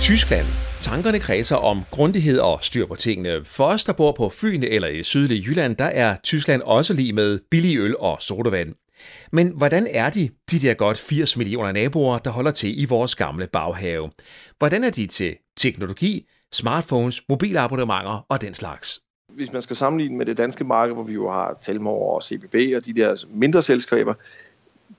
Tyskland. Tankerne kredser om grundighed og styr på tingene. For os, der bor på Fyn eller i sydlige Jylland, der er Tyskland også lige med billig øl og sodavand. Men hvordan er de, de der godt 80 millioner naboer, der holder til i vores gamle baghave? Hvordan er de til teknologi, smartphones, mobilabonnementer og den slags? Hvis man skal sammenligne med det danske marked, hvor vi jo har Telmor og CBB og de der mindre selskaber,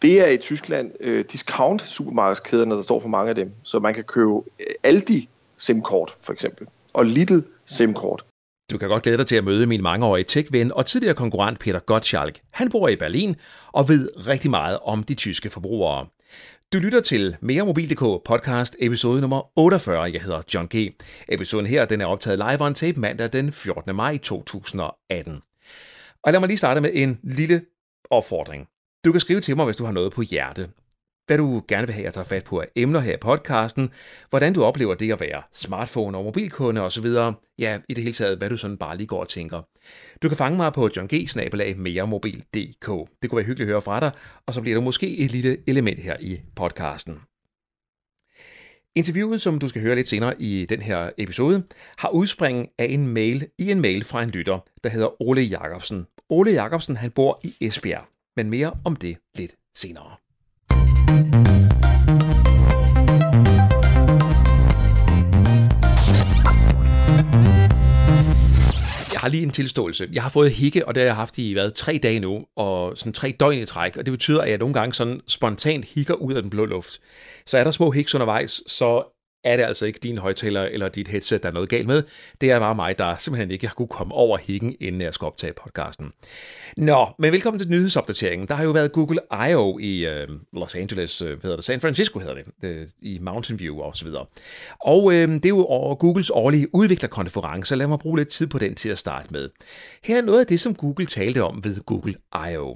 det er i Tyskland øh, discount supermarkedskæderne, der står for mange af dem. Så man kan købe øh, Aldi SIM-kort for eksempel, og Lidl SIM-kort. Du kan godt glæde dig til at møde min mangeårige tech-ven og tidligere konkurrent Peter Gottschalk. Han bor i Berlin og ved rigtig meget om de tyske forbrugere. Du lytter til Mere Mobil.dk podcast episode nummer 48. Jeg hedder John G. Episoden her den er optaget live on tape mandag den 14. maj 2018. Og lad mig lige starte med en lille opfordring. Du kan skrive til mig, hvis du har noget på hjerte. Hvad du gerne vil have, jeg tager fat på af emner her i podcasten, hvordan du oplever det at være smartphone og mobilkunde osv. Ja, i det hele taget, hvad du sådan bare lige går og tænker. Du kan fange mig på johng.meremobil.dk. Det kunne være hyggeligt at høre fra dig, og så bliver der måske et lille element her i podcasten. Interviewet, som du skal høre lidt senere i den her episode, har udspring af en mail i en mail fra en lytter, der hedder Ole Jacobsen. Ole Jacobsen, han bor i Esbjerg men mere om det lidt senere. Jeg har lige en tilståelse. Jeg har fået hikke, og det har jeg haft i hvad, tre dage nu, og sådan tre døgn i træk, og det betyder, at jeg nogle gange sådan spontant hikker ud af den blå luft. Så er der små hiks undervejs, så er det altså ikke din højtaler eller dit headset, der er noget galt med. Det er bare mig, der simpelthen ikke har kunne komme over hækken, inden jeg skal optage podcasten. Nå, men velkommen til nyhedsopdateringen. Der har jo været Google I.O. i øh, Los Angeles, øh, hvad hedder det, San Francisco hedder det, øh, i Mountain View og så videre. Og øh, det er jo Googles årlige udviklerkonference, lad mig bruge lidt tid på den til at starte med. Her er noget af det, som Google talte om ved Google I.O.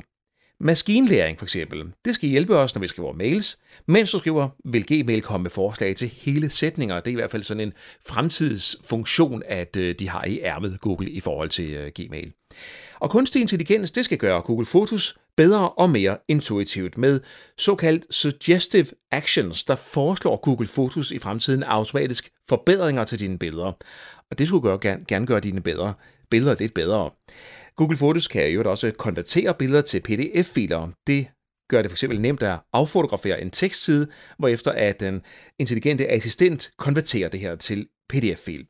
Maskinlæring for eksempel, det skal hjælpe os, når vi skriver mails. Mens du skriver, vil Gmail komme med forslag til hele sætninger. Det er i hvert fald sådan en fremtidsfunktion, at øh, de har i ærmet Google i forhold til øh, Gmail. Og kunstig intelligens, det skal gøre Google Fotos bedre og mere intuitivt med såkaldt suggestive actions, der foreslår Google Fotos i fremtiden automatisk forbedringer til dine billeder. Og det skulle gøre, gerne gøre dine bedre, billeder lidt bedre. Google Fotos kan jo også konvertere billeder til PDF-filer. Det gør det fx nemt at affotografere en tekstside, hvorefter at den intelligente assistent konverterer det her til PDF-fil.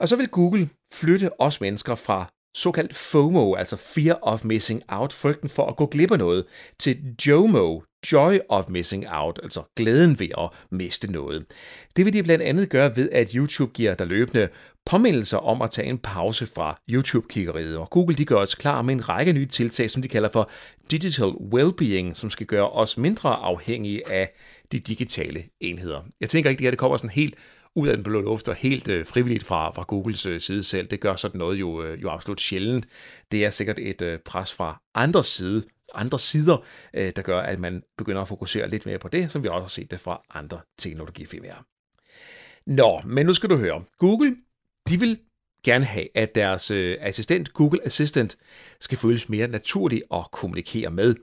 Og så vil Google flytte os mennesker fra såkaldt FOMO, altså Fear of Missing Out, frygten for at gå glip af noget, til JOMO, Joy of Missing Out, altså glæden ved at miste noget. Det vil de blandt andet gøre ved, at YouTube giver dig løbende påmindelser om at tage en pause fra YouTube-kiggeriet, og Google de gør os klar med en række nye tiltag, som de kalder for Digital Wellbeing, som skal gøre os mindre afhængige af de digitale enheder. Jeg tænker ikke, at det kommer sådan helt ud af den blå luft og helt øh, frivilligt fra, fra Googles øh, side selv. Det gør sådan noget jo, øh, jo absolut sjældent. Det er sikkert et øh, pres fra andre side, andre sider, øh, der gør, at man begynder at fokusere lidt mere på det, som vi også har set det fra andre teknologifirmaer. Nå, men nu skal du høre. Google, de vil gerne have, at deres øh, assistent, Google Assistant, skal føles mere naturlig at kommunikere med.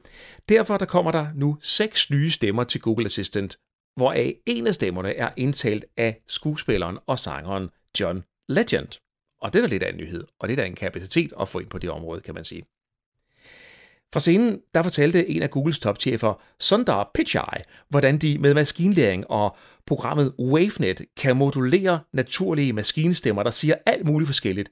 Derfor der kommer der nu seks nye stemmer til Google Assistant, hvoraf en af stemmerne er indtalt af skuespilleren og sangeren John Legend. Og det er da lidt af en nyhed, og det er da en kapacitet at få ind på det område, kan man sige. Fra scenen der fortalte en af Googles topchefer, Sundar Pichai, hvordan de med maskinlæring og programmet WaveNet kan modulere naturlige maskinstemmer, der siger alt muligt forskelligt.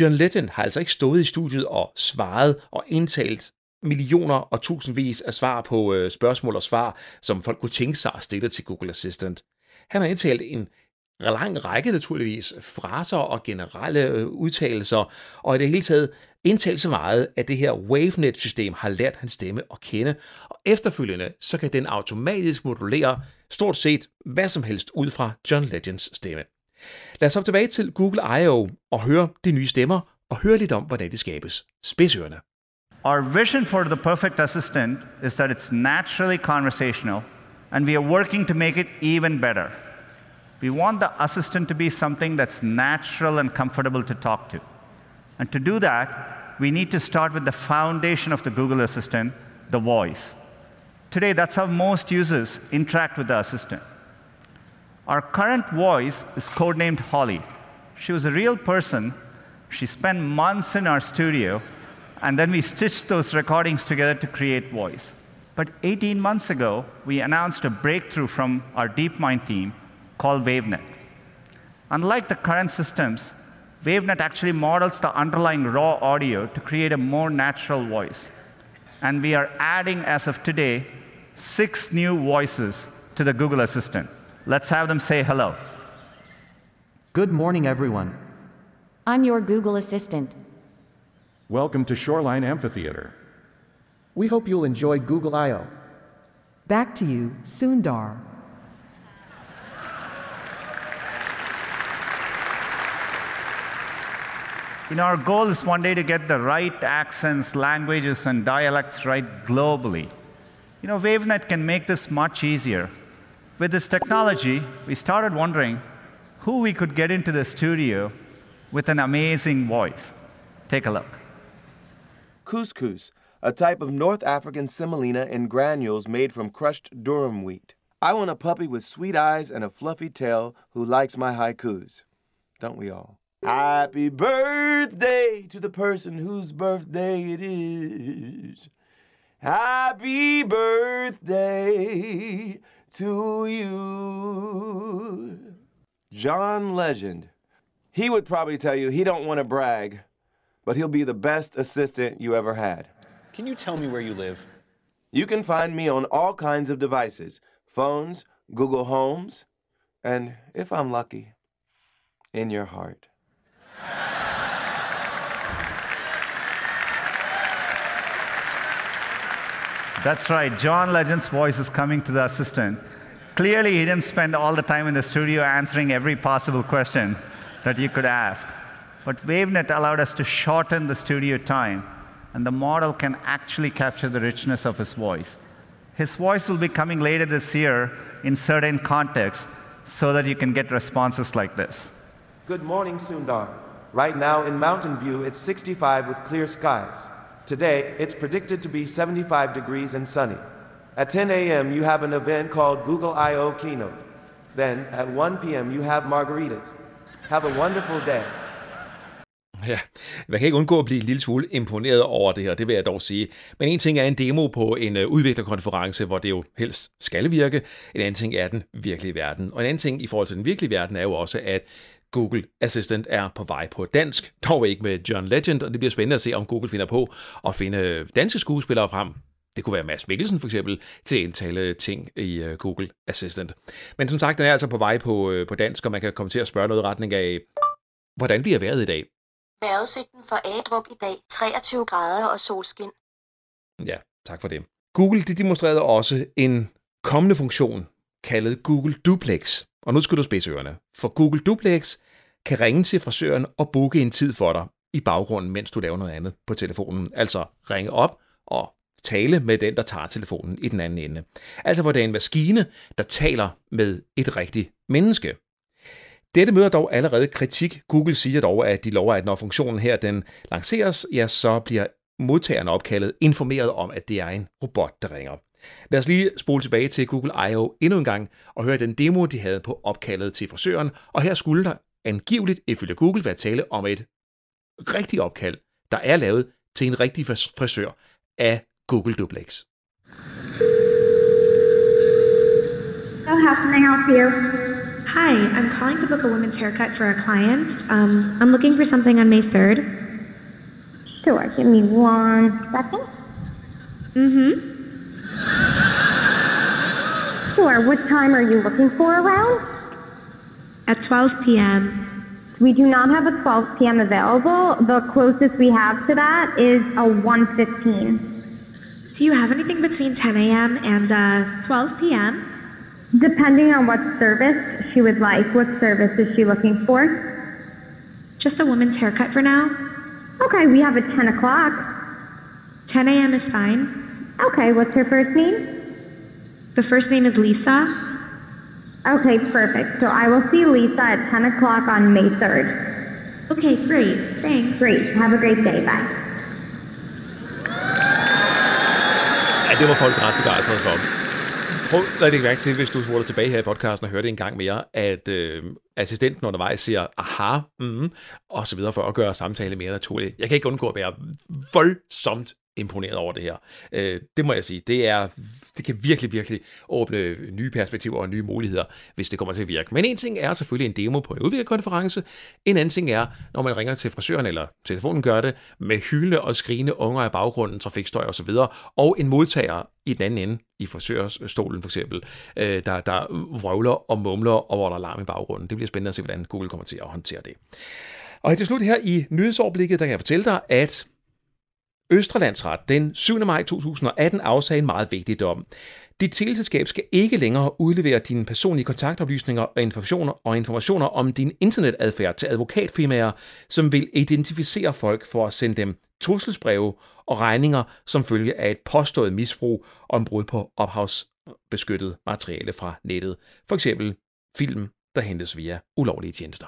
John Legend har altså ikke stået i studiet og svaret og indtalt millioner og tusindvis af svar på øh, spørgsmål og svar, som folk kunne tænke sig at stille til Google Assistant. Han har indtalt en lang række naturligvis fraser og generelle øh, udtalelser, og i det hele taget indtalt så meget, at det her WaveNet-system har lært hans stemme at kende, og efterfølgende så kan den automatisk modulere stort set hvad som helst ud fra John Legends stemme. Lad os hoppe tilbage til Google I.O. og høre de nye stemmer, og høre lidt om, hvordan de skabes. Spidsørende. Our vision for the perfect assistant is that it's naturally conversational, and we are working to make it even better. We want the assistant to be something that's natural and comfortable to talk to. And to do that, we need to start with the foundation of the Google Assistant, the voice. Today, that's how most users interact with the assistant. Our current voice is codenamed Holly. She was a real person. She spent months in our studio, and then we stitched those recordings together to create voice. But 18 months ago, we announced a breakthrough from our DeepMind team called WaveNet. Unlike the current systems, WaveNet actually models the underlying raw audio to create a more natural voice. And we are adding, as of today, six new voices to the Google Assistant. Let's have them say hello. Good morning, everyone. I'm your Google Assistant. Welcome to Shoreline Amphitheater. We hope you'll enjoy Google I.O. Back to you, Sundar. You know, our goal is one day to get the right accents, languages, and dialects right globally. You know, WaveNet can make this much easier. With this technology, we started wondering who we could get into the studio with an amazing voice. Take a look. Couscous, a type of North African semolina in granules made from crushed durum wheat. I want a puppy with sweet eyes and a fluffy tail who likes my haikus. Don't we all? Happy birthday to the person whose birthday it is. Happy birthday to you. John Legend. He would probably tell you he don't want to brag, but he'll be the best assistant you ever had. Can you tell me where you live? You can find me on all kinds of devices phones, Google Homes, and if I'm lucky, in your heart. That's right, John Legend's voice is coming to the assistant. Clearly, he didn't spend all the time in the studio answering every possible question that you could ask. But WaveNet allowed us to shorten the studio time, and the model can actually capture the richness of his voice. His voice will be coming later this year in certain contexts so that you can get responses like this. Good morning, Sundar. Right now in Mountain View, it's 65 with clear skies. Today, it's predicted to be 75 degrees and sunny. At 10 a.m., you have an event called Google I.O. Keynote. Then, at 1 p.m., you have margaritas. Have a wonderful day. Ja, man kan ikke undgå at blive en lille smule imponeret over det her, det vil jeg dog sige. Men en ting er en demo på en øh, udviklerkonference, hvor det jo helst skal virke. En anden ting er den virkelige verden. Og en anden ting i forhold til den virkelige verden er jo også, at Google Assistant er på vej på dansk, dog ikke med John Legend, og det bliver spændende at se, om Google finder på at finde øh, danske skuespillere frem. Det kunne være Mads Mikkelsen for eksempel, til at indtale ting i øh, Google Assistant. Men som sagt, den er altså på vej på, på dansk, og man kan komme til at spørge noget i retning af, hvordan bliver vejret i dag? Vejrudsigten for Adrup i dag 23 grader og solskin. Ja, tak for det. Google de demonstrerede også en kommende funktion, kaldet Google Duplex. Og nu skal du spidse ørerne, for Google Duplex kan ringe til frisøren og booke en tid for dig i baggrunden, mens du laver noget andet på telefonen. Altså ringe op og tale med den, der tager telefonen i den anden ende. Altså hvor det er en maskine, der taler med et rigtigt menneske. Dette møder dog allerede kritik. Google siger dog, at de lover, at når funktionen her den lanceres, ja, så bliver modtageren opkaldet informeret om, at det er en robot, der ringer. Lad os lige spole tilbage til Google I.O. endnu en gang og høre den demo, de havde på opkaldet til frisøren. Og her skulle der angiveligt, ifølge Google, være tale om et rigtigt opkald, der er lavet til en rigtig frisør af Google Duplex. So happening out here. Hi, I'm calling to book a women's haircut for a client. Um, I'm looking for something on May 3rd. Sure, give me one second. Mm-hmm. Sure, what time are you looking for around? At 12 p.m. We do not have a 12 p.m. available. The closest we have to that is a 1.15. Do you have anything between 10 a.m. and uh, 12 p.m.? Depending on what service she would like. What service is she looking for? Just a woman's haircut for now. Okay, we have a 10 o'clock. 10 a.m. is fine. Okay, what's her first name? The first name is Lisa. Okay, perfect. So I will see Lisa at 10 o'clock on May 3rd. Okay, great. Thanks. Great. Have a great day. Bye. Det var folk ret begejstrede for. Prøv at lægge mærke til, hvis du spurgte tilbage her i podcasten og hørte en gang mere, at øh, assistenten undervejs siger, aha, mm, og så videre, for at gøre samtale mere naturlig. Jeg kan ikke undgå at være voldsomt imponeret over det her. Øh, det må jeg sige. Det, er, det kan virkelig, virkelig åbne nye perspektiver og nye muligheder, hvis det kommer til at virke. Men en ting er selvfølgelig en demo på en udviklerkonference. En anden ting er, når man ringer til frisøren, eller telefonen gør det, med hylde og skrigende unger i baggrunden, trafikstøj osv., og en modtager i den anden ende, i frisørstolen for eksempel, øh, der, der vrøvler og mumler, og hvor der er larm i baggrunden. Det bliver spændende at se, hvordan Google kommer til at håndtere det. Og til slut her i nyhedsoverblikket, der kan jeg fortælle dig, at Østrelandsret den 7. maj 2018 afsagde en meget vigtig dom. Dit teleselskab skal ikke længere udlevere dine personlige kontaktoplysninger og informationer, og informationer om din internetadfærd til advokatfirmaer, som vil identificere folk for at sende dem trusselsbreve og regninger som følge af et påstået misbrug og en brud på ophavsbeskyttet materiale fra nettet. For eksempel film, der hentes via ulovlige tjenester.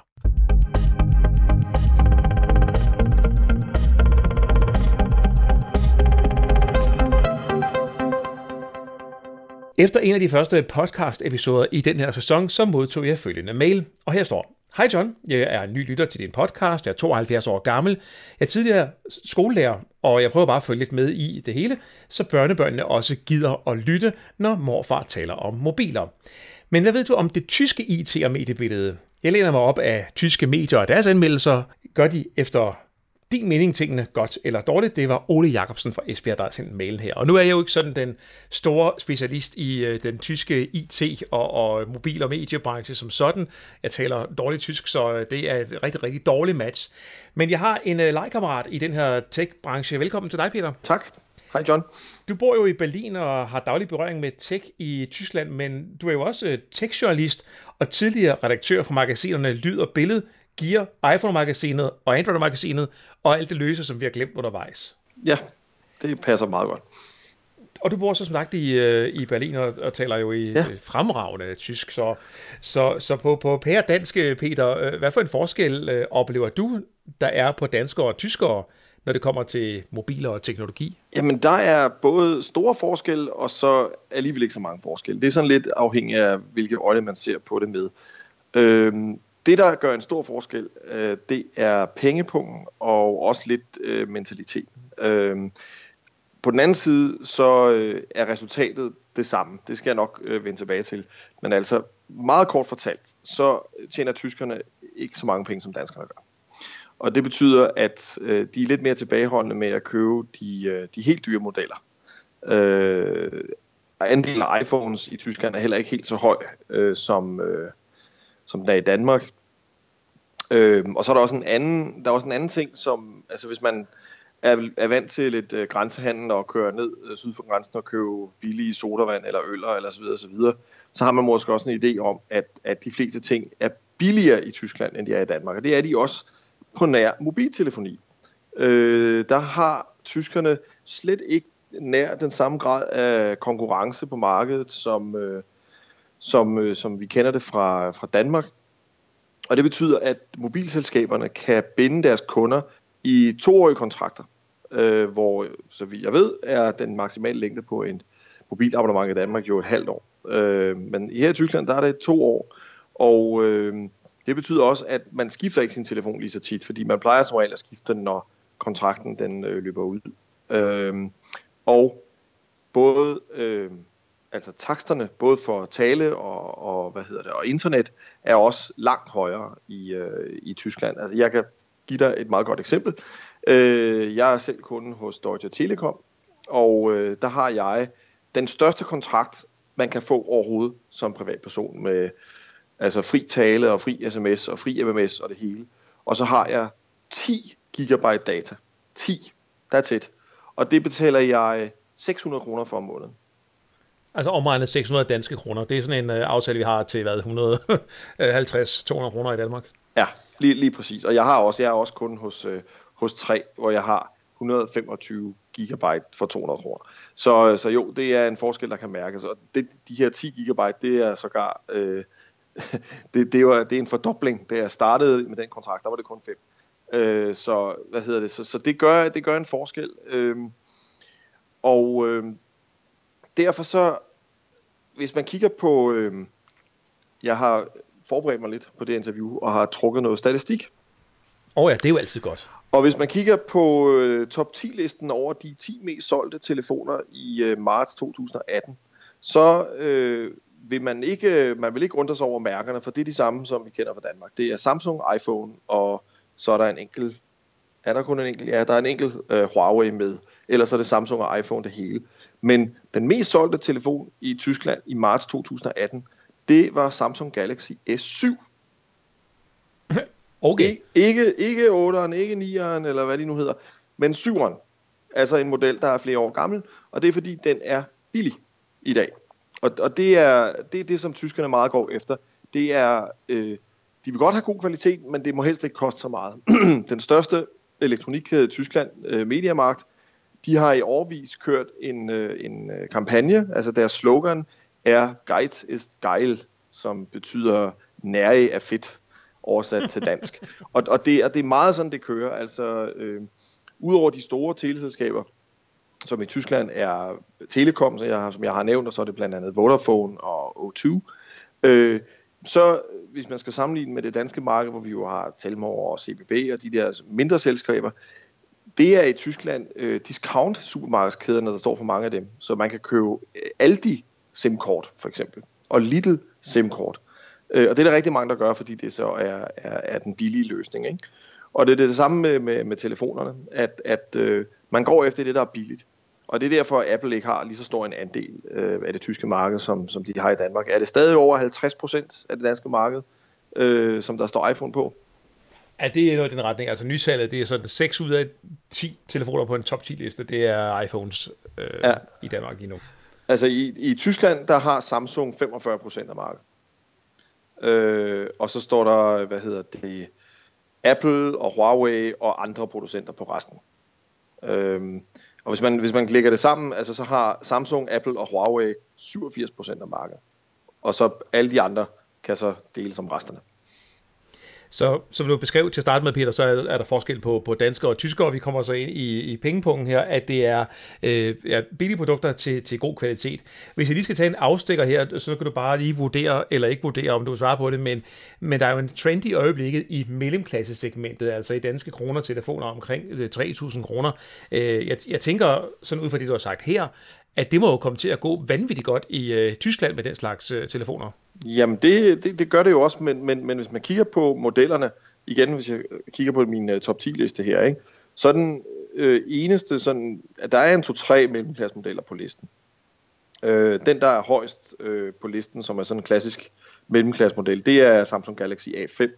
Efter en af de første podcast-episoder i den her sæson, så modtog jeg følgende mail, og her står, Hej John, jeg er en ny lytter til din podcast, jeg er 72 år gammel, jeg er tidligere skolelærer, og jeg prøver bare at følge lidt med i det hele, så børnebørnene også gider at lytte, når morfar taler om mobiler. Men hvad ved du om det tyske IT- og mediebillede? Jeg læner mig op af tyske medier og deres anmeldelser. Gør de efter din mening tingene godt eller dårligt, det var Ole Jacobsen fra Esbjerg, der har sendt mailen her. Og nu er jeg jo ikke sådan den store specialist i øh, den tyske IT- og, og mobil- og mediebranche som sådan. Jeg taler dårligt tysk, så øh, det er et rigtig, rigtig dårligt match. Men jeg har en uh, legekammerat i den her tech-branche. Velkommen til dig, Peter. Tak. Hej John. Du bor jo i Berlin og har daglig berøring med tech i Tyskland, men du er jo også tech-journalist og tidligere redaktør for magasinerne Lyd og Billede. Gear, iPhone-magasinet og Android-magasinet, og alt det løse, som vi har glemt undervejs. Ja, det passer meget godt. Og du bor så som sagt i, øh, i Berlin og, og taler jo i ja. fremragende tysk, så, så, så på, på pære danske, Peter, øh, hvad for en forskel øh, oplever du, der er på danskere og tyskere, når det kommer til mobiler og teknologi? Jamen, der er både store forskelle, og så alligevel ikke så mange forskelle. Det er sådan lidt afhængigt af, hvilke øjne man ser på det med. Øhm, det, der gør en stor forskel, øh, det er pengepunkten og også lidt øh, mentalitet. Øh, på den anden side, så øh, er resultatet det samme. Det skal jeg nok øh, vende tilbage til. Men altså, meget kort fortalt, så tjener tyskerne ikke så mange penge, som danskerne gør. Og det betyder, at øh, de er lidt mere tilbageholdende med at købe de, øh, de helt dyre modeller. Øh, andelen af iPhones i Tyskland er heller ikke helt så høj, øh, som, øh, som den er i Danmark. Øhm, og så er der også en anden, der er også en anden ting, som, altså hvis man er, er vant til lidt øh, grænsehandel og kører ned øh, syd for grænsen og køber billige sodavand eller øl eller så videre, så videre, så har man måske også en idé om, at, at de fleste ting er billigere i Tyskland, end de er i Danmark. Og det er de også på nær mobiltelefoni. Øh, der har tyskerne slet ikke nær den samme grad af konkurrence på markedet, som, øh, som, øh, som vi kender det fra, fra Danmark. Og det betyder, at mobilselskaberne kan binde deres kunder i toårige kontrakter, øh, hvor, så vi jeg ved, er den maksimale længde på en mobilabonnement i Danmark jo et halvt år. Øh, men her i Tyskland, der er det to år, og øh, det betyder også, at man skifter ikke sin telefon lige så tit, fordi man plejer som regel at skifte den, når kontrakten den øh, løber ud. Øh, og både øh, altså taksterne, både for tale og, og, hvad hedder det, og internet, er også langt højere i, øh, i Tyskland. Altså jeg kan give dig et meget godt eksempel. Øh, jeg er selv kunde hos Deutsche Telekom, og øh, der har jeg den største kontrakt, man kan få overhovedet som privatperson med altså fri tale og fri sms og fri MMS og det hele. Og så har jeg 10 gigabyte data. 10. That's it. Og det betaler jeg 600 kroner for om måneden. Altså omregnet 600 danske kroner. Det er sådan en øh, aftale, vi har til hvad, 150-200 kroner i Danmark. Ja, lige, lige præcis. Og jeg har også, jeg er også kun hos, øh, hos 3, hvor jeg har 125 gigabyte for 200 kroner. Så, så jo, det er en forskel, der kan mærkes. Og det, de her 10 gigabyte, det er sågar... Øh, det, det, var, det er en fordobling. Da jeg startede med den kontrakt, der var det kun 5. Øh, så hvad hedder det? Så, så det, gør, det gør en forskel. Øh, og øh, derfor så, hvis man kigger på, øh, jeg har forberedt mig lidt på det interview, og har trukket noget statistik. Åh oh ja, det er jo altid godt. Og hvis man kigger på øh, top 10-listen over de 10 mest solgte telefoner i øh, marts 2018, så øh, vil man ikke, man vil ikke undre sig over mærkerne, for det er de samme, som vi kender fra Danmark. Det er Samsung, iPhone, og så er der en enkelt, er der kun en enkelt? Ja, der er en enkelt øh, Huawei med. Ellers er det Samsung og iPhone det hele. Men den mest solgte telefon i Tyskland i marts 2018, det var Samsung Galaxy S7. Okay. Ikke, ikke 8'eren, ikke 9'eren, eller hvad de nu hedder, men 7'eren. Altså en model, der er flere år gammel, og det er fordi, den er billig i dag. Og, og det er det, er det, som tyskerne meget går efter. Det er, øh, de vil godt have god kvalitet, men det må helst ikke koste så meget. den største elektronikkæde i Tyskland, øh, Mediamarkt, de har i årvis kørt en, øh, en øh, kampagne, altså deres slogan er Geiz ist geil, som betyder nære er fedt oversat til dansk. og, og, det, og det er meget sådan, det kører. Altså, øh, udover de store teleselskaber, som i Tyskland er Telekom, som jeg, som jeg har nævnt, og så er det blandt andet Vodafone og O2. Øh, så hvis man skal sammenligne med det danske marked, hvor vi jo har Telmor og CBB og de der mindre selskaber, det er i Tyskland øh, discount supermarkedskæderne, der står for mange af dem. Så man kan købe Aldi SIM-kort for eksempel, og Lidl SIM-kort. Øh, og det er der rigtig mange, der gør, fordi det så er, er, er den billige løsning. Ikke? Og det er det samme med, med, med telefonerne, at, at øh, man går efter det, der er billigt. Og det er derfor, at Apple ikke har lige så stor en andel øh, af det tyske marked, som, som de har i Danmark. Er det stadig over 50 procent af det danske marked, øh, som der står iPhone på? Ja, det er noget i den retning. Altså nysalget, det er sådan 6 ud af 10 telefoner på en top 10 liste, det er iPhones øh, ja. i Danmark lige nu. Altså i, i Tyskland, der har Samsung 45 procent af markedet. Øh, og så står der, hvad hedder det, Apple og Huawei og andre producenter på resten. Øh, og hvis man, hvis man lægger det sammen, altså så har Samsung, Apple og Huawei 87% af markedet. Og så alle de andre kan så dele som resterne. Så som du beskrev til at starte med, Peter, så er, er der forskel på, på danskere og tyskere, og vi kommer så ind i, i pengepunkten her, at det er øh, ja, billige produkter til, til god kvalitet. Hvis jeg lige skal tage en afstikker her, så kan du bare lige vurdere, eller ikke vurdere, om du svarer på det, men, men der er jo en trend i øjeblikket i mellemklassesegmentet, altså i danske kroner telefoner omkring øh, 3.000 kroner. Øh, jeg, jeg tænker sådan ud fra det, du har sagt her, at det må jo komme til at gå vanvittigt godt i øh, Tyskland med den slags øh, telefoner. Jamen, det, det, det gør det jo også, men, men, men hvis man kigger på modellerne, igen, hvis jeg kigger på min uh, top 10-liste her, ikke, så er den øh, eneste sådan, at der er en to-tre mellemklassemodeller på listen. Øh, den, der er højst øh, på listen, som er sådan en klassisk mellemklassemodel, det er Samsung Galaxy A5.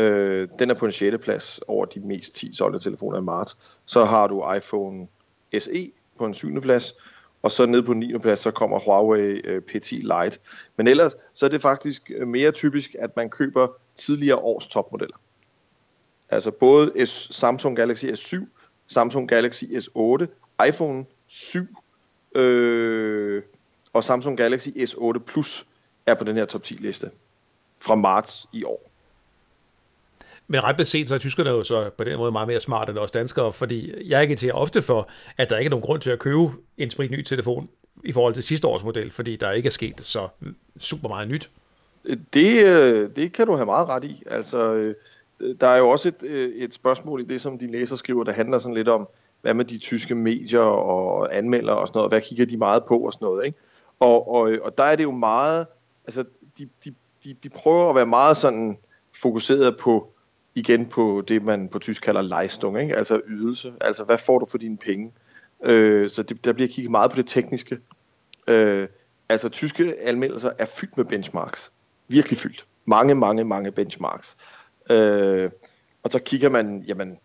Øh, den er på en 6. plads over de mest 10 solgte telefoner i marts. Så har du iPhone SE på en 7. plads, og så ned på 9. plads, så kommer Huawei øh, P10 Lite. Men ellers, så er det faktisk øh, mere typisk, at man køber tidligere års topmodeller. Altså både S, Samsung Galaxy S7, Samsung Galaxy S8, iPhone 7 øh, og Samsung Galaxy S8 Plus er på den her top 10 liste fra marts i år. Men ret beset, så er tyskerne jo så på den måde meget mere smarte end os danskere, fordi jeg agiterer ofte for, at der ikke er nogen grund til at købe en sprit ny telefon i forhold til sidste års model, fordi der ikke er sket så super meget nyt. Det, øh, det kan du have meget ret i. Altså, øh, der er jo også et, øh, et spørgsmål i det, som din læser skriver, der handler sådan lidt om, hvad med de tyske medier og anmelder og sådan noget, hvad kigger de meget på og sådan noget, ikke? Og, og, og der er det jo meget, altså de, de, de, de prøver at være meget sådan fokuseret på igen på det, man på tysk kalder Leistung, ikke? altså ydelse. Altså, hvad får du for dine penge? Øh, så det, der bliver kigget meget på det tekniske. Øh, altså, tyske anmeldelser er fyldt med benchmarks. Virkelig fyldt. Mange, mange, mange benchmarks. Øh, og så kigger man, jamen,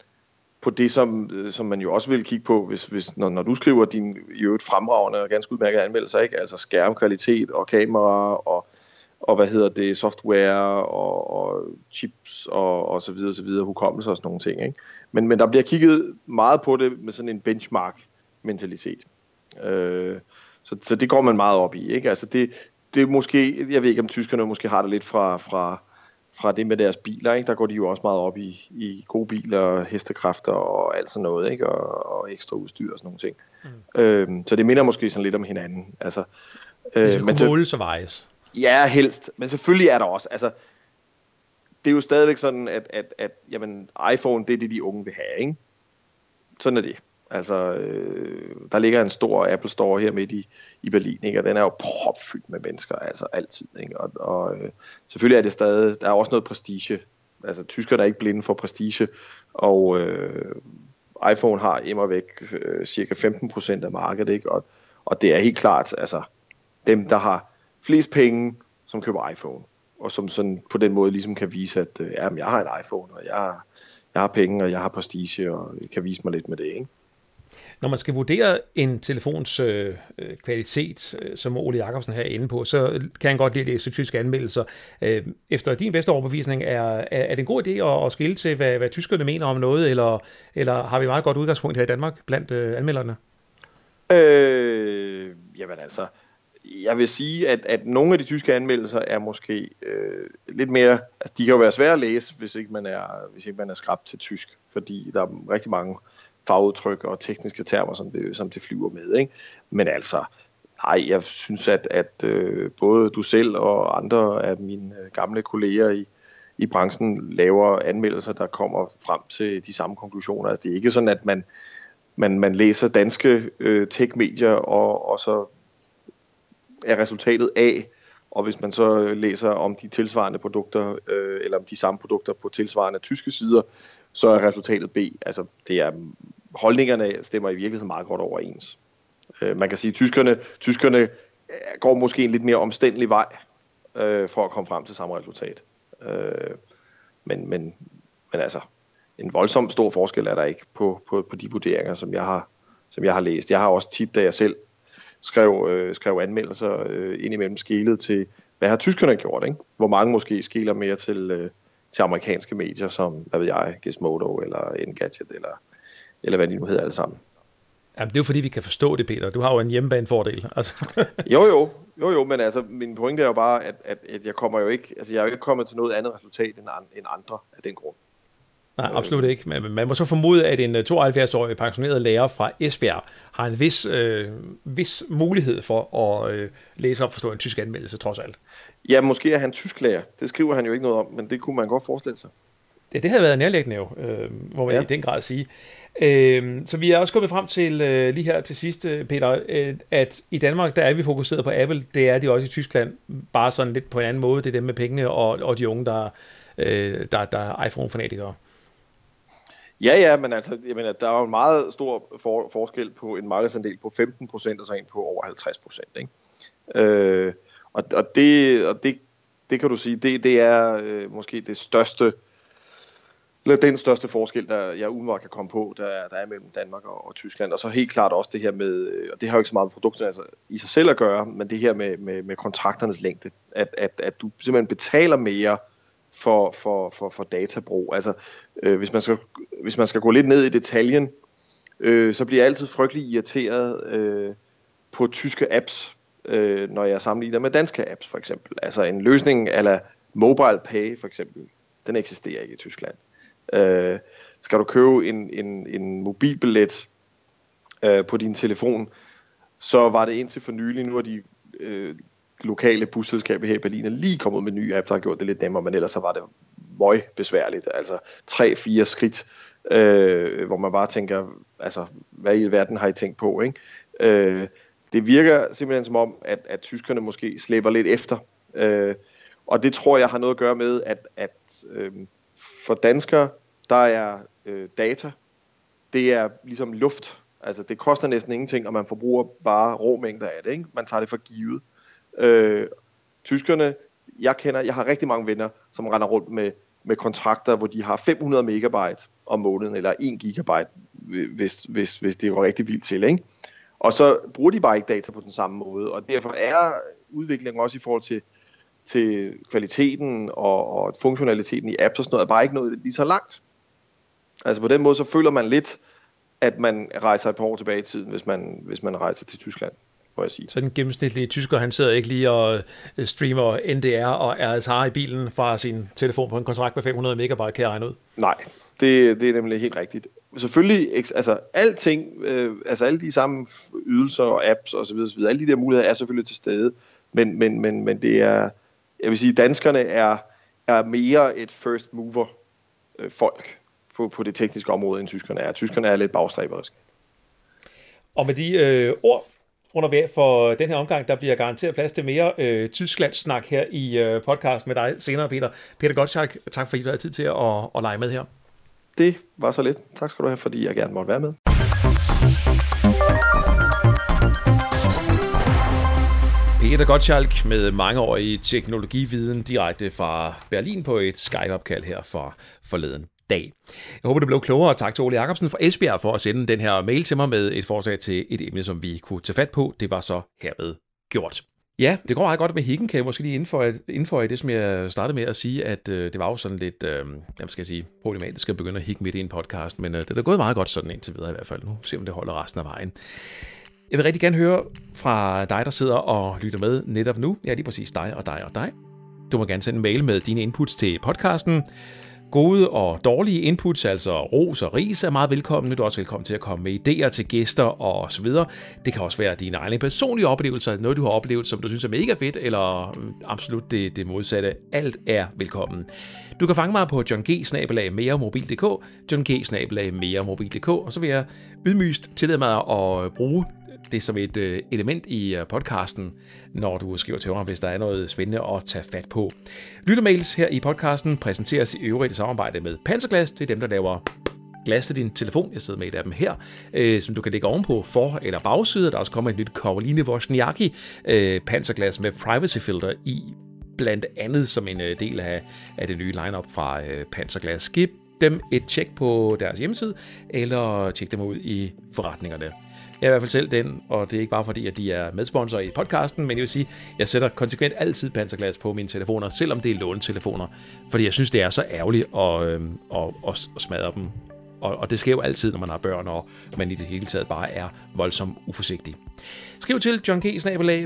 på det, som, øh, som man jo også vil kigge på, hvis, hvis, når, når du skriver din i øvrigt fremragende og ganske udmærkede anmeldelser, ikke? altså skærmkvalitet og kamera og og hvad hedder det, software og, og chips og, og så videre, så videre, hukommelse og sådan nogle ting. Ikke? Men, men der bliver kigget meget på det med sådan en benchmark-mentalitet. Øh, så, så det går man meget op i. Ikke? Altså det, det er måske, jeg ved ikke om tyskerne måske har det lidt fra, fra, fra det med deres biler, ikke? der går de jo også meget op i, i gode biler, hestekræfter og alt sådan noget, ikke? Og, og ekstra udstyr og sådan nogle ting. Mm. Øhm, så det minder måske sådan lidt om hinanden. Altså, øh, det skal kunne måles og vejes. Ja, helst. Men selvfølgelig er der også, altså, det er jo stadigvæk sådan, at, at, at jamen, iPhone, det er det, de unge vil have, ikke? Sådan er det. Altså, øh, der ligger en stor Apple Store her midt i, i Berlin, ikke? og den er jo propfyldt med mennesker, altså altid. Ikke? Og, og øh, selvfølgelig er det stadig, der er også noget prestige. Altså, tyskerne er ikke blinde for prestige, og øh, iPhone har immer væk øh, cirka 15% af markedet, ikke? Og, og det er helt klart, altså, dem, der har flest penge, som køber iPhone, og som sådan på den måde ligesom kan vise, at øh, jamen, jeg har en iPhone, og jeg, jeg har penge, og jeg har prestige, og jeg kan vise mig lidt med det, ikke? Når man skal vurdere en telefons øh, øh, kvalitet, øh, som Ole Jacobsen her er inde på, så kan han godt lide at læse tyske anmeldelser. Øh, efter din bedste overbevisning, er, er, er det en god idé at, at skille til, hvad, hvad tyskerne mener om noget, eller, eller har vi meget godt udgangspunkt her i Danmark blandt øh, anmelderne? Øh, jamen altså, jeg vil sige, at, at nogle af de tyske anmeldelser er måske øh, lidt mere, altså de kan jo være svære at læse, hvis ikke man er, hvis ikke man er skrabt til tysk, fordi der er rigtig mange fagudtryk og tekniske termer, som det, som det flyver med. Ikke? Men altså, nej, jeg synes, at, at øh, både du selv og andre af mine øh, gamle kolleger i, i branchen laver anmeldelser, der kommer frem til de samme konklusioner. Altså, det er ikke sådan, at man, man, man læser danske øh, tech-medier, og, og så er resultatet A, og hvis man så øh, læser om de tilsvarende produkter, øh, eller om de samme produkter på tilsvarende tyske sider, så er resultatet B. Altså, det er, holdningerne stemmer i virkeligheden meget godt overens. Øh, man kan sige, at tyskerne, tyskerne øh, går måske en lidt mere omstændelig vej øh, for at komme frem til samme resultat. Øh, men, men, men altså, en voldsom stor forskel er der ikke på, på, på de vurderinger, som jeg har, som jeg har læst. Jeg har også tit, da jeg selv skrev, øh, skrev anmeldelser øh, indimellem skilet til, hvad har tyskerne gjort, ikke? Hvor mange måske skiler mere til, øh, til amerikanske medier, som, hvad ved jeg, Gizmodo eller Engadget, eller, eller hvad de nu hedder alle sammen. Jamen, det er jo fordi, vi kan forstå det, Peter. Du har jo en hjemmebanefordel. Altså. jo, jo, jo, jo, men altså, min pointe er jo bare, at, at, at jeg kommer jo ikke, altså jeg er jo ikke kommet til noget andet resultat end, end andre af den grund. Nej, absolut ikke. Men man må så formode, at en 72-årig øh, pensioneret lærer fra Esbjerg har en vis, øh, vis mulighed for at øh, læse og forstå en tysk anmeldelse, trods alt. Ja, måske er han tysk lærer. Det skriver han jo ikke noget om, men det kunne man godt forestille sig. Ja, det havde været nærlæggende jo, øh, må man ja. i den grad sige. Øh, så vi er også kommet frem til øh, lige her til sidst, øh, Peter, øh, at i Danmark, der er vi fokuseret på Apple. Det er de også i Tyskland, bare sådan lidt på en anden måde. Det er dem med pengene og, og de unge, der, øh, der, der er iPhone-fanatikere. Ja, ja, men altså, jeg mener, der er jo en meget stor for, forskel på en markedsandel på 15 procent og så en på over 50 procent. Ikke? Øh, og, og, det, og det, det kan du sige, det, det er øh, måske det største, eller den største forskel, der jeg umiddelbart kan komme på, der, der er mellem Danmark og, og Tyskland. Og så helt klart også det her med, øh, og det har jo ikke så meget med produkterne altså, i sig selv at gøre, men det her med, med, med kontrakternes længde. At, at, at du simpelthen betaler mere, for, for, for, for databrug. Altså, øh, hvis, man skal, hvis man skal gå lidt ned i detaljen, øh, så bliver jeg altid frygtelig irriteret øh, på tyske apps, øh, når jeg sammenligner med danske apps for eksempel. Altså en løsning eller mobile pay for eksempel, den eksisterer ikke i Tyskland. Øh, skal du købe en, en, en mobilbillet øh, på din telefon, så var det indtil for nylig, nu har de øh, lokale busselskab her i Berlin er lige kommet med en ny app, der har gjort det lidt nemmere, men ellers så var det møg besværligt. Altså tre-fire skridt, øh, hvor man bare tænker, altså hvad i verden har I tænkt på, ikke? Øh, det virker simpelthen som om, at, at tyskerne måske slæber lidt efter. Øh, og det tror jeg har noget at gøre med, at, at øh, for danskere, der er øh, data, det er ligesom luft. Altså det koster næsten ingenting, og man forbruger bare rå mængder af det. Ikke? Man tager det for givet. Øh, tyskerne, jeg kender, jeg har rigtig mange venner, som render rundt med, med kontrakter, hvor de har 500 megabyte om måneden, eller 1 gigabyte, hvis, hvis, hvis det går rigtig vildt til. Ikke? Og så bruger de bare ikke data på den samme måde, og derfor er udviklingen også i forhold til, til kvaliteten og, og funktionaliteten i apps og sådan noget, er bare ikke noget lige så langt. Altså på den måde, så føler man lidt, at man rejser et par år tilbage i tiden, hvis man, hvis man rejser til Tyskland må jeg sige. Så den gennemsnitlige tysker, han sidder ikke lige og øh, streamer NDR og RSH i bilen fra sin telefon på en kontrakt med 500 megabyte, kan jeg regne ud? Nej, det, det er nemlig helt rigtigt. Selvfølgelig, altså alting, øh, altså alle de samme ydelser og apps osv., osv., alle de der muligheder er selvfølgelig til stede, men, men, men, men det er, jeg vil sige, danskerne er, er mere et first mover øh, folk på, på det tekniske område, end tyskerne er. Tyskerne er lidt bagstræberiske. Og med de øh, ord under vejr for den her omgang, der bliver garanteret plads til mere øh, Tyskland-snak her i øh, podcast med dig senere, Peter. Peter Gottschalk, tak fordi du havde tid til at, at lege med her. Det var så lidt. Tak skal du have, fordi jeg gerne måtte være med. Peter Gottschalk med mangeårig teknologividen direkte fra Berlin på et Skype-opkald her for forleden dag. Jeg håber, du blev klogere, tak til Ole Jacobsen fra Esbjerg for at sende den her mail til mig med et forslag til et emne, som vi kunne tage fat på. Det var så herved gjort. Ja, det går meget godt med hikken, kan jeg måske lige indføje, indføje det, som jeg startede med at sige, at øh, det var jo sådan lidt, øh, jeg skal jeg sige, problematisk at begynde at hikke midt i en podcast, men øh, det er gået meget godt sådan indtil videre i hvert fald. Nu ser vi, om det holder resten af vejen. Jeg vil rigtig gerne høre fra dig, der sidder og lytter med netop nu. Ja, lige præcis dig og dig og dig. Du må gerne sende en mail med dine inputs til podcasten. Gode og dårlige inputs, altså ros og ris, er meget velkomne. Du er også velkommen til at komme med idéer til gæster og så videre. Det kan også være dine egne personlige oplevelser, noget du har oplevet, som du synes er mega fedt, eller mm, absolut det, det modsatte. Alt er velkommen. Du kan fange mig på John G. meremobil.dk, John G. meremobil.dk, og så vil jeg ydmygst tillade mig at bruge det som et øh, element i øh, podcasten, når du skriver til mig, hvis der er noget spændende at tage fat på. Lyttermails her i podcasten præsenteres i øvrigt i samarbejde med Panserglas. Det er dem, der laver glas til din telefon. Jeg sidder med et af dem her, øh, som du kan lægge ovenpå for- eller bagside. Der er også kommet et nyt Karoline Wozniacki øh, panserglas med privacy filter i, blandt andet som en øh, del af, af det nye lineup fra øh, Panserglas. Giv dem et tjek på deres hjemmeside, eller tjek dem ud i forretningerne. Jeg er i hvert fald selv den, og det er ikke bare fordi, at de er medsponsor i podcasten, men jeg vil sige, jeg sætter konsekvent altid panserglas på mine telefoner, selvom det er låntelefoner, fordi jeg synes, det er så ærgerligt at, øh, at, at, at smadre dem. Og, og det sker jo altid, når man har børn, og man i det hele taget bare er voldsomt uforsigtig. Skriv til John G.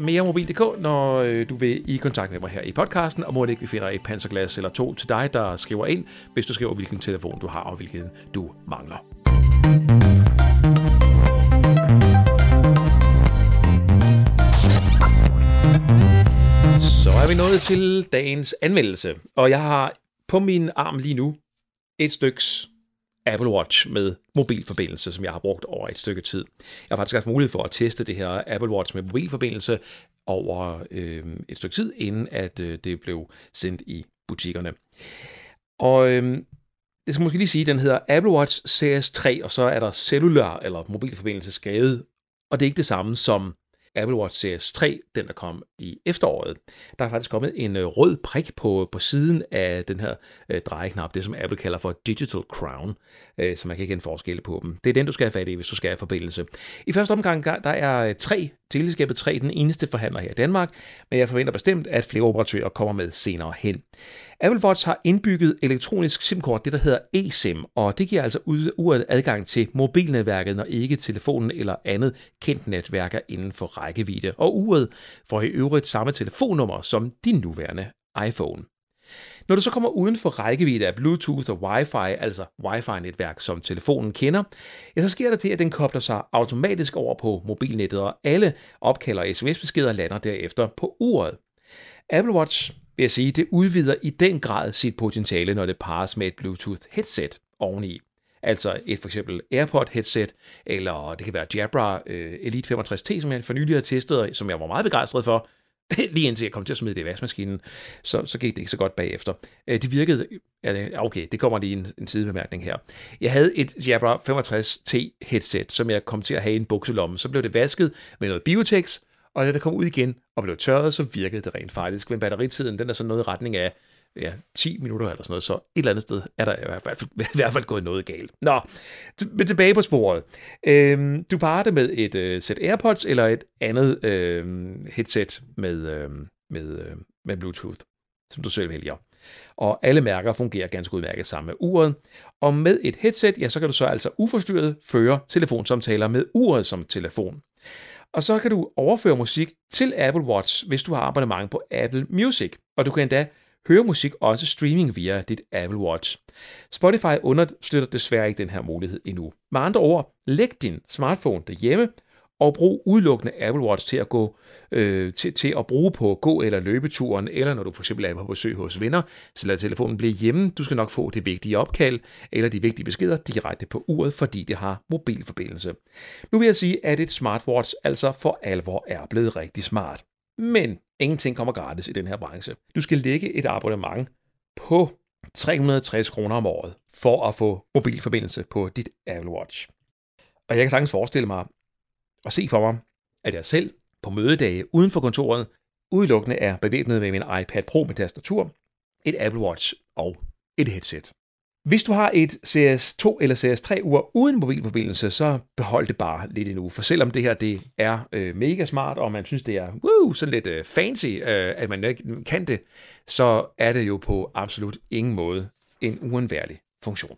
meremobil.dk, når øh, du vil i kontakt med mig her i podcasten, og må det ikke, vi finder et panserglas eller to til dig, der skriver ind, hvis du skriver, hvilken telefon du har, og hvilken du mangler. Så er vi nået til dagens anmeldelse, og jeg har på min arm lige nu et styks Apple Watch med mobilforbindelse, som jeg har brugt over et stykke tid. Jeg har faktisk haft mulighed for at teste det her Apple Watch med mobilforbindelse over øh, et stykke tid, inden at øh, det blev sendt i butikkerne. Og øh, det skal måske lige sige, at den hedder Apple Watch Series 3, og så er der cellular eller mobilforbindelse skrevet, og det er ikke det samme som Apple Watch Series 3, den der kom i efteråret. Der er faktisk kommet en øh, rød prik på, på siden af den her øh, drejeknap, det som Apple kalder for Digital Crown, øh, så man kan ikke en på dem. Det er den, du skal have fat i, hvis du skal have forbindelse. I første omgang, der er øh, tre Teleskabet 3 den eneste forhandler her i Danmark, men jeg forventer bestemt, at flere operatører kommer med senere hen. Apple Watch har indbygget elektronisk SIM-kort, det der hedder eSIM, og det giver altså uret adgang til mobilnetværket, når ikke telefonen eller andet kendt netværk er inden for rækkevidde. Og uret får i øvrigt samme telefonnummer som din nuværende iPhone. Når du så kommer uden for rækkevidde af Bluetooth og Wi-Fi, altså Wi-Fi-netværk, som telefonen kender, ja, så sker der det, at den kobler sig automatisk over på mobilnettet, og alle opkalder og sms-beskeder lander derefter på uret. Apple Watch, vil jeg sige, det udvider i den grad sit potentiale, når det pares med et Bluetooth-headset oveni. Altså et for eksempel AirPod-headset, eller det kan være Jabra øh, Elite 65T, som jeg for nylig har testet, som jeg var meget begejstret for, lige indtil jeg kom til at smide det i vaskemaskinen, så, så gik det ikke så godt bagefter. Øh, det virkede, okay, det kommer lige en, en sidebemærkning her. Jeg havde et Jabra 65T headset, som jeg kom til at have i en bukselomme. Så blev det vasket med noget Biotex, og da det kom ud igen og blev tørret, så virkede det rent faktisk. Men batteritiden, den er sådan noget i retning af ja, 10 minutter eller sådan noget, så et eller andet sted er der i hvert fald, i hvert fald gået noget galt. Nå, men tilbage på sporet. Øhm, du parer det med et øh, sæt AirPods eller et andet øh, headset med, øh, med, øh, med Bluetooth, som du selv vælger. Og alle mærker fungerer ganske udmærket sammen med uret. Og med et headset, ja, så kan du så altså uforstyrret føre telefonsamtaler med uret som telefon. Og så kan du overføre musik til Apple Watch, hvis du har abonnement på Apple Music. Og du kan endda høre musik også streaming via dit Apple Watch. Spotify understøtter desværre ikke den her mulighed endnu. Med andre ord, læg din smartphone derhjemme og brug udelukkende Apple Watch til at gå øh, til, til at bruge på gå- eller løbeturen, eller når du for eksempel er på besøg hos venner, så lad telefonen blive hjemme. Du skal nok få det vigtige opkald eller de vigtige beskeder direkte på uret, fordi det har mobilforbindelse. Nu vil jeg sige, at et smartwatch altså for alvor er blevet rigtig smart. Men ingenting kommer gratis i den her branche. Du skal lægge et abonnement på 360 kroner om året for at få mobilforbindelse på dit Apple Watch. Og jeg kan sagtens forestille mig, og se for mig, at jeg selv på mødedage uden for kontoret udelukkende er bevæbnet med min iPad Pro med tastatur, et Apple Watch og et headset. Hvis du har et CS2 eller CS3 ur uden mobilforbindelse, så behold det bare lidt endnu. For selvom det her det er øh, mega smart, og man synes, det er woo, sådan lidt øh, fancy, øh, at man ikke kan det, så er det jo på absolut ingen måde en uundværlig funktion.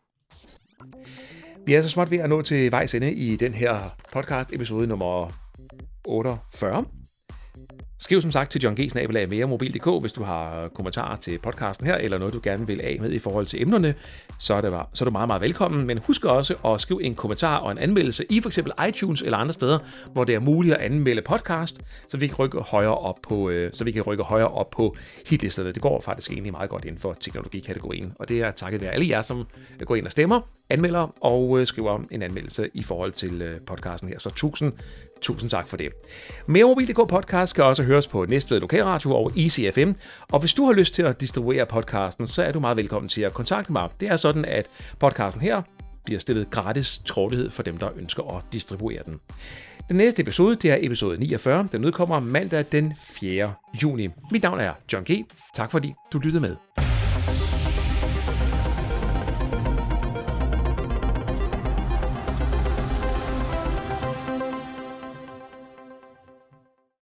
Vi er så småt ved at nå til vejs ende i den her podcast episode nummer 48. Skriv som sagt til John G. Snabelag mere mobil.dk, hvis du har kommentarer til podcasten her, eller noget, du gerne vil af med i forhold til emnerne, så er, det, så er du meget, meget velkommen. Men husk også at skrive en kommentar og en anmeldelse i for eksempel iTunes eller andre steder, hvor det er muligt at anmelde podcast, så vi kan rykke højere op på, øh, så vi kan rykke højere op på hitlisterne. Det går faktisk egentlig meget godt inden for teknologikategorien, og det er takket være alle jer, som øh, går ind og stemmer, anmelder og øh, skriver en anmeldelse i forhold til podcasten her. Så tusind Tusind tak for det. Mere Mobil.dk podcast skal også høres på Næstved Lokalradio og ECFM. Og hvis du har lyst til at distribuere podcasten, så er du meget velkommen til at kontakte mig. Det er sådan, at podcasten her bliver stillet gratis til rådighed for dem, der ønsker at distribuere den. Den næste episode, det er episode 49. Den udkommer mandag den 4. juni. Mit navn er John G. Tak fordi du lyttede med.